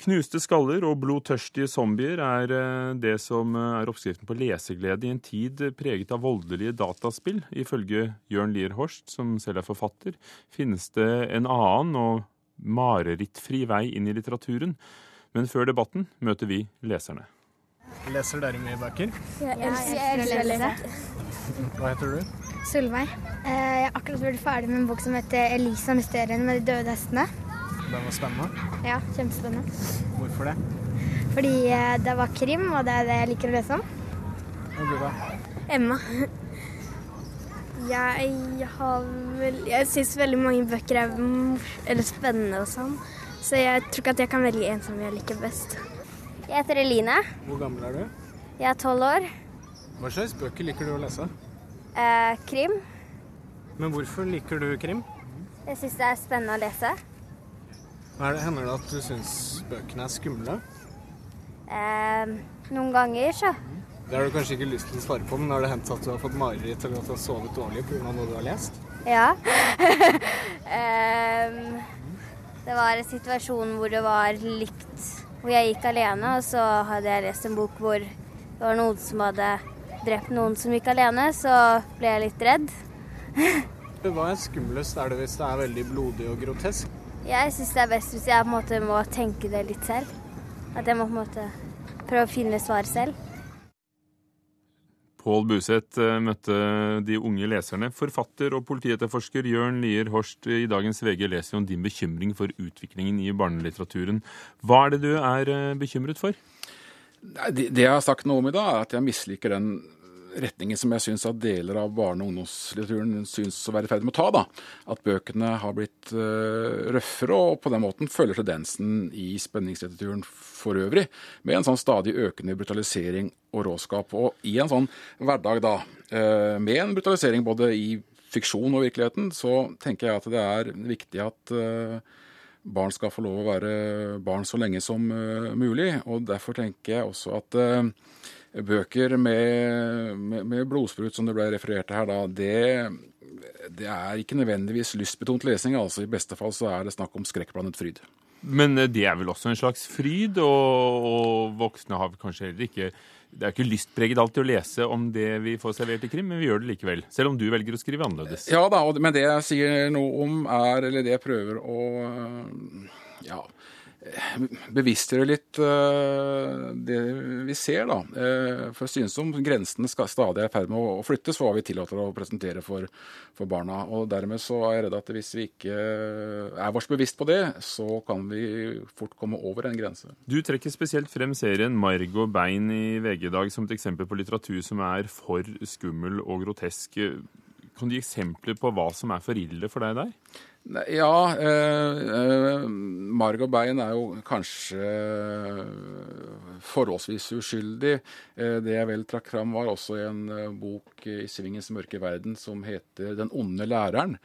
Knuste skaller og blodtørstige zombier er eh, det som eh, er oppskriften på leseglede i en tid preget av voldelige dataspill. Ifølge Jørn Lier Horst, som selv er forfatter, finnes det en annen og marerittfri vei inn i litteraturen. Men før debatten møter vi leserne. Leser dere mye bøker? Jeg elsker å lese. Hva heter du? Solveig. Eh, Jeg har akkurat blitt ferdig med en bok som heter 'Elisa mysteriene med de døde hestene'. Den var spennende. Ja, Kjempespennende. Hvorfor det? Fordi eh, det var krim, og det er det jeg liker å lese om. Og du, da? Emma. Jeg har vel Jeg syns veldig mange bøker er eller spennende og sånn. Så jeg tror ikke at jeg kan velge en som jeg liker best. Jeg heter Eline. Hvor gammel er du? Jeg er tolv år. Hva slags bøker liker du å lese? Eh, krim. Men hvorfor liker du krim? Jeg syns det er spennende å lese. Er det, hender det at du syns bøkene er skumle? Eh, noen ganger så. Det har du kanskje ikke lyst til å svare på, men har det hendt at du har fått mareritt eller at du har sovet dårlig pga. noe du har lest? Ja. Ehm, det var en situasjon hvor det var likt Hvor jeg gikk alene, og så hadde jeg lest en bok hvor det var noen som hadde drept noen som gikk alene, så ble jeg litt redd. Hva er skumlest? Er det hvis det er veldig blodig og grotesk? Jeg syns det er best hvis jeg på en måte må tenke det litt selv. At jeg må på en måte prøve å finne svar selv. Pål Buseth eh, møtte de unge leserne. Forfatter og politietterforsker Jørn Lier Horst i dagens VG leser om din bekymring for utviklingen i barnelitteraturen. Hva er det du er eh, bekymret for? Det det jeg har sagt noe om i dag, er at jeg misliker den retningen som jeg syns at deler av barne- og ungdomslitteraturen syns å være i ferd med å ta. da. At bøkene har blitt uh, røffere, og på den måten følger tendensen i spenningslitteraturen for øvrig, med en sånn stadig økende brutalisering og råskap. Og i en sånn hverdag, da, uh, med en brutalisering både i fiksjon og virkeligheten, så tenker jeg at det er viktig at uh, barn skal få lov å være barn så lenge som mulig. Og derfor tenker jeg også at bøker med, med, med blodsprut, som det ble referert til her, da, det, det er ikke nødvendigvis lystbetont lesing. altså I beste fall så er det snakk om skrekkblandet fryd. Men eh, det er vel også en slags fryd, og, og voksne har kanskje heller ikke Det er ikke lystpreget alltid å lese om det vi får servert i krim, men vi gjør det likevel. Selv om du velger å skrive annerledes. Ja da, men det jeg sier noe om er, eller det jeg prøver å ja, bevisstgjøre litt uh, det vi ser, da. Uh, for det synes som grensene stadig er i ferd med å, flyttes for hva vi tillater å presentere for, for barna. Og dermed så er jeg redd at hvis vi ikke er vårs bevisst på det, så kan vi fort komme over en grense. Du trekker spesielt frem serien Margo Bein i VG i dag som et eksempel på litteratur som er for skummel og grotesk. Kan du gi eksempler på hva som er for ille for deg der? Ja, eh, eh, Margot Bein er jo kanskje forholdsvis uskyldig. Eh, det jeg vel trakk fram, var også en eh, bok i Svingens mørke verden som heter Den onde læreren.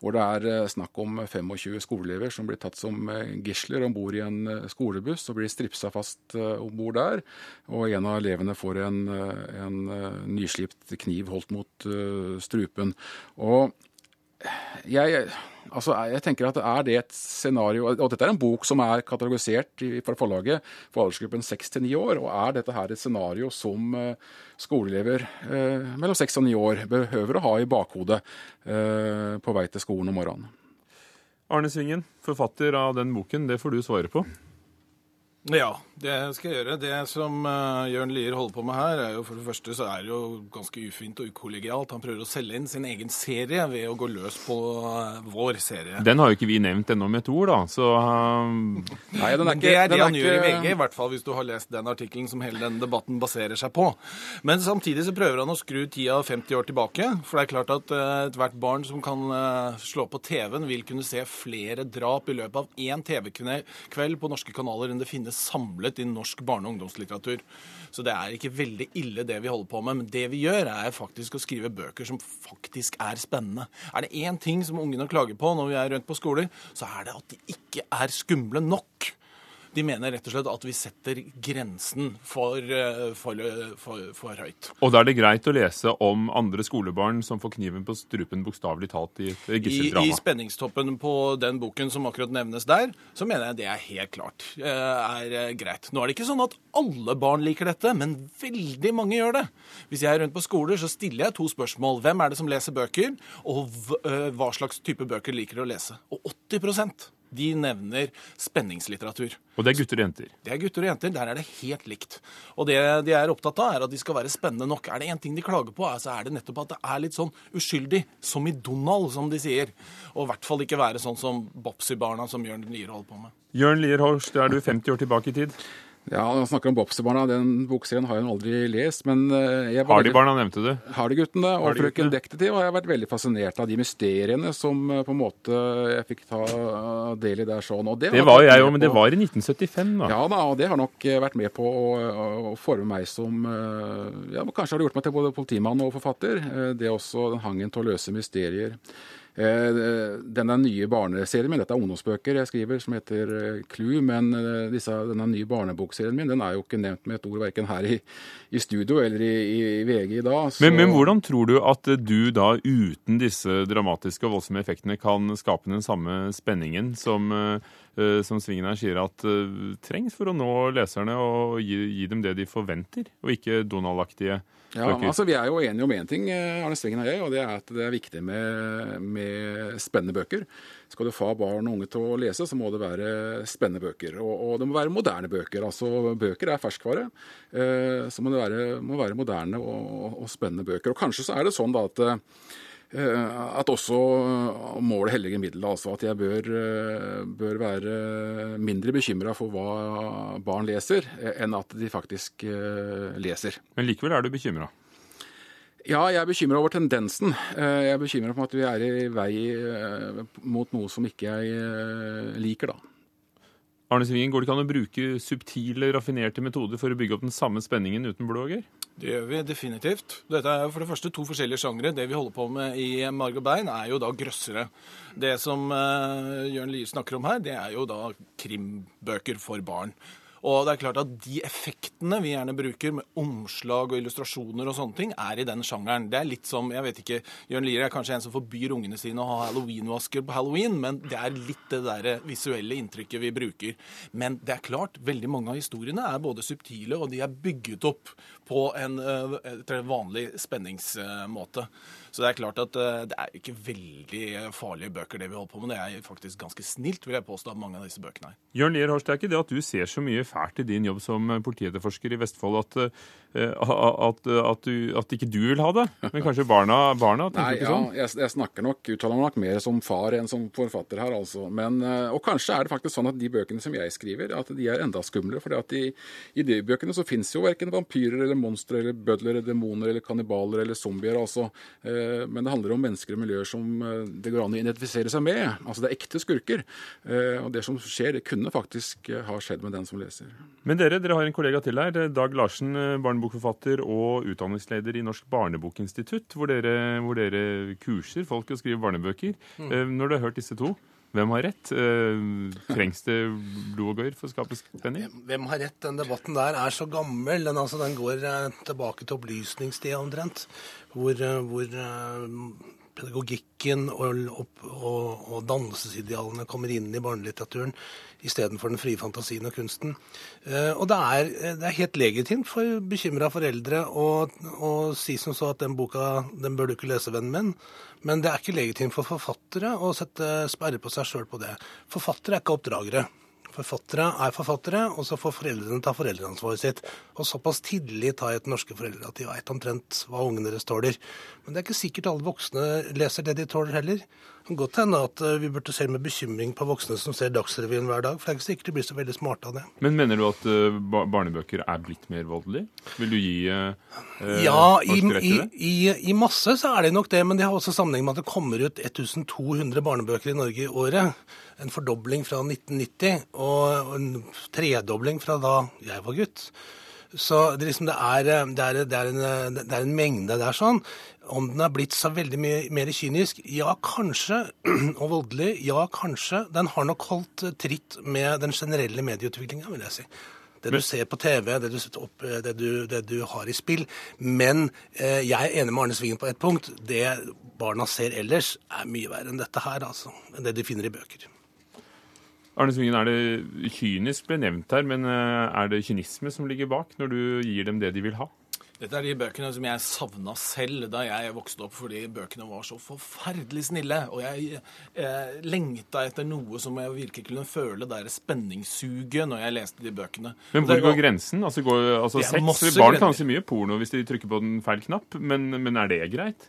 Hvor det er eh, snakk om 25 skoleelever som blir tatt som eh, gisler om bord i en eh, skolebuss og blir stripsa fast eh, om bord der. Og en av elevene får en, eh, en eh, nyslipt kniv holdt mot eh, strupen. Og jeg, altså, jeg tenker at er det et scenario Og dette er en bok som er katalogisert i, forlaget for aldersgruppen 6 til 9 år. Og er dette her et scenario som eh, skoleelever eh, mellom 6 og 9 år behøver å ha i bakhodet eh, på vei til skolen om morgenen? Arne Svingen, forfatter av den boken, det får du svare på. Ja, det skal jeg gjøre. Det som uh, Jørn Lier holder på med her, er jo for det første så er det jo ganske ufint og ukollegialt. Han prøver å selge inn sin egen serie ved å gå løs på uh, vår serie. Den har jo ikke vi nevnt ennå med et ord, da. Så uh... Nei, den er ikke, det er det den er han gjør i VG, i hvert fall hvis du har lest den artikkelen som hele denne debatten baserer seg på. Men samtidig så prøver han å skru tida 50 år tilbake. For det er klart at eh, ethvert barn som kan slå på TV-en, vil kunne se flere drap i løpet av én TV-kveld på norske kanaler enn det finnes samlet i norsk barne- og ungdomslitteratur. Så det er ikke veldig ille det vi holder på med. Men det vi gjør, er faktisk å skrive bøker som faktisk er spennende. Er det én ting som ungene klager på når vi er rundt på skoler, så er det at de ikke er skumle nok. De mener rett og slett at vi setter grensen for, eh, for, for, for høyt. Og da er det greit å lese om andre skolebarn som får kniven på strupen bokstavelig talt i et I, I spenningstoppen på den boken som akkurat nevnes der, så mener jeg det er helt klart eh, er eh, greit. Nå er det ikke sånn at alle barn liker dette, men veldig mange gjør det. Hvis jeg er rundt på skoler, så stiller jeg to spørsmål. Hvem er det som leser bøker, og eh, hva slags type bøker liker de å lese? Og 80 de nevner spenningslitteratur. Og det er gutter og jenter. Det er gutter og jenter. Der er det helt likt. Og det de er opptatt av, er at de skal være spennende nok. Er det én ting de klager på, så er det nettopp at det er litt sånn uskyldig. Som i Donald, som de sier. Og i hvert fall ikke være sånn som Bopsy-barna som Jørn Lier holder på med. Jørn Lier Horst, er du 50 år tilbake i tid? Ja, han snakker om Bopsy-barna. Den bokserien har jeg aldri lest. Men eh, jeg var Hardy-barna nevnte du. Hardy-guttene og Hardy-guttene. Frøken Detektiv har jeg vært veldig fascinert av de mysteriene som eh, på en måte jeg fikk ta eh, del i der sånn. Og Det Det var jo jeg òg, men det var i 1975, da. Ja da, og det har nok vært med på å, å forme meg som Ja, kanskje har det gjort meg til både politimann og forfatter. Det er også den hangen til å løse mysterier. Eh, Denne nye barneserien min, dette er ungdomsbøker jeg skriver, som heter eh, Clue, men eh, disse, denne nye barnebokserien min den er jo ikke nevnt med et ord verken her i, i studio eller i, i VG i dag. så- Men, men hvordan tror du at du da uten disse dramatiske og voldsomme effektene kan skape den samme spenningen som, som Svingen her sier at eh, trengs for å nå leserne og gi, gi dem det de forventer, og ikke Donald-aktige Ja, altså Vi er jo enige om én ting, eh, Arne Svingen og jeg, og det er at det er viktig med, med spennende bøker. Skal du få barn og unge til å lese, så må det være spennende bøker. Og, og det må være moderne bøker. Altså Bøker er ferskvare. Eh, så må det være, må være moderne og, og spennende bøker. Og kanskje så er det sånn da at eh, at også målet helliger middelet. Altså at jeg bør, eh, bør være mindre bekymra for hva barn leser, eh, enn at de faktisk eh, leser. Men likevel er du bekymra. Ja, jeg er bekymra over tendensen. Eh, Jeg er bekymra for at vi er i vei eh, mot noe som ikke jeg eh, liker, da. Arne Svingen, går det ikke an å bruke subtile, raffinerte metoder for å bygge opp den samme spenningen uten blodåger? Det gjør vi definitivt. Dette er jo for det første to forskjellige sjangre. Det vi holder på med i Marg og bein, er jo da grøssere. Det som uh, Jørn Lie snakker om her, det er jo da krimbøker for barn. Og det er klart at de effektene vi gjerne bruker med omslag og illustrasjoner og sånne ting, er i den sjangeren. Det er litt som, jeg vet ikke, Jørn Lier er kanskje en som forbyr ungene sine å ha halloweenvasker på halloween, men det er litt det der visuelle inntrykket vi bruker. Men det er klart, veldig mange av historiene er både subtile, og de er bygget opp på en eh, en vanlig spenningsmåte. Så det er klart at eh, det er ikke veldig farlige bøker det vi holder på med. Det er faktisk ganske snilt, vil jeg påstå, at mange av disse bøkene er. Jørn Lier Horst, det er ikke det at du ser så mye fælt i din jobb som politietterforsker i Vestfold at, eh, at, at, du, at ikke du vil ha det, men kanskje barna, barna tenker Nei, ikke ja, sånn? jeg, jeg snakker nok, uttaler meg nok mer som far enn som forfatter her, altså. Men, eh, og kanskje er det faktisk sånn at de bøkene som jeg skriver, at de er enda skumlere. For i, i de bøkene så fins jo verken vampyrer eller monstre eller bødler eller demoner eller kannibaler eller zombier. altså. Eh, Men det handler om mennesker og miljøer som eh, det går an å identifisere seg med. Altså det er ekte skurker. Eh, Og det som skjer, det kunne faktisk eh, ha skjedd med den som leser. Men dere, dere har en kollega til her, Dag Larsen, eh, barnebokforfatter og utdanningsleder i Norsk barnebokinstitutt, hvor dere, hvor dere kurser folk å skrive barnebøker. Mm. Når du har hørt disse to, hvem har rett? Eh, Trengs det blod og gørr for å skape spenning? Hvem har rett? Den debatten der er så gammel. Den, altså, den går eh, tilbake til opplysningstida omtrent. Hvor, eh, hvor pedagogikken og, og, og, dannelsesidealene kommer inn i barnelitteraturen istedenfor den frie fantasien og kunsten. Eh, og det er, det er helt legitimt for bekymra foreldre å, å si som så at den boka den bør du ikke lese, vennen min. Men det er ikke legitimt for forfattere å sette sperre på seg sjøl på det. Forfattere er ikke oppdragere. Forfattere er forfattere, og så får foreldrene ta foreldreansvaret sitt. Og såpass tidlig tar jeg til norske foreldre at de veit omtrent hva ungene deres tåler. Men det er ikke sikkert alle voksne leser det de tåler heller. Kan godt hende at eh, vi burde se med bekymring på voksne som ser Dagsrevyen hver dag, for det er ikke sikkert de blir så veldig smarte av det. Men mener du at eh, barnebøker er blitt mer voldelige? Vil du gi eh, eh, Ja, i, i, i, i masse så er det nok det, men det har også sammenheng med at det kommer ut 1200 barnebøker i Norge i året. En fordobling fra 1990 og en tredobling fra da jeg var gutt. Så det, liksom, det, er, det, er, det, er en, det er en mengde der sånn. Om den er blitt så veldig mye mer kynisk? Ja, kanskje. Og voldelig? Ja, kanskje. Den har nok holdt tritt med den generelle medieutviklinga, vil jeg si. Det du ser på TV, det du, opp, det, du, det du, har i spill. Men eh, jeg er enig med Arne Svingen på ett punkt. Det barna ser ellers, er mye verre enn dette her, altså. Enn det de finner i bøker. Arne Svingen, er det kynisk ble nevnt her, men eh, er det kynisme som ligger bak, når du gir dem det de vil ha? Dette er de bøkene som jeg savna selv da jeg vokste opp, fordi bøkene var så forferdelig snille. Og jeg eh, lengta etter noe som jeg virkelig kunne føle det spenningssuget når jeg leste de bøkene. Men hvor går grensen? Altså, går, altså sex, Barn kan se mye porno hvis de trykker på den feil knapp, men, men er det greit?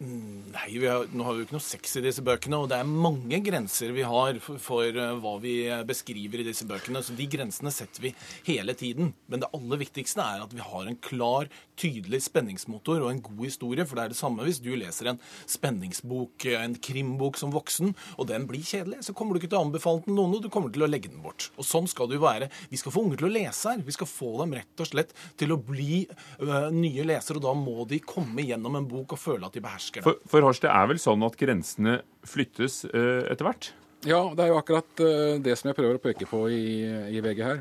Nei, har, nå har vi jo ikke noe sex i disse bøkene, og det er mange grenser vi har for, for uh, hva vi beskriver i disse bøkene. Så de grensene setter vi hele tiden. Men det aller viktigste er at vi har en klar, tydelig spenningsmotor og en god historie. For det er det samme hvis du leser en spenningsbok, en krimbok som voksen, og den blir kjedelig, så kommer du ikke til å anbefale den noen, og du kommer til å legge den bort. Og sånn skal det jo være. Vi skal få unger til å lese her. Vi skal få dem rett og slett til å bli øh, nye lesere, og da må de komme gjennom en bok og føle at de behersker for, for Horst, det er vel sånn at grensene flyttes uh, etter hvert? Ja, det er jo akkurat uh, det som jeg prøver å peke på i, i VG her.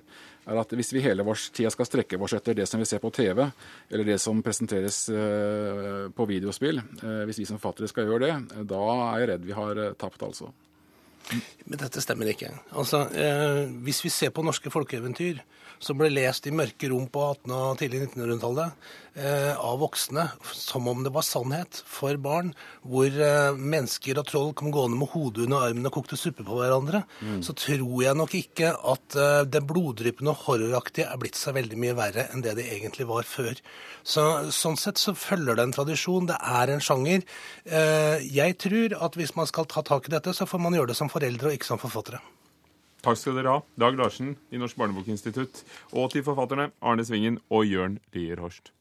er at Hvis vi hele vår tida skal strekke oss etter det som vi ser på TV, eller det som presenteres uh, på videospill, hvis vi som forfattere skal gjøre det, da er jeg redd vi har tapt, altså. Men dette stemmer ikke. Altså, eh, Hvis vi ser på norske folkeeventyr som ble lest i mørke rom på 18- og tidlig 1900-tallet eh, av voksne som om det var sannhet for barn, hvor eh, mennesker og troll kom gående med hodet under armen og kokte suppe på hverandre, mm. så tror jeg nok ikke at eh, det bloddryppende og horroraktige er blitt seg veldig mye verre enn det det egentlig var før. Så, sånn sett så følger det en tradisjon. Det er en sjanger. Eh, jeg tror at hvis man skal ta tak i dette, så får man gjøre det som foreldre og ikke som forfattere. Takk skal dere ha, Dag Larsen i Norsk barnebokinstitutt, og til forfatterne Arne Svingen og Jørn Lier Horst.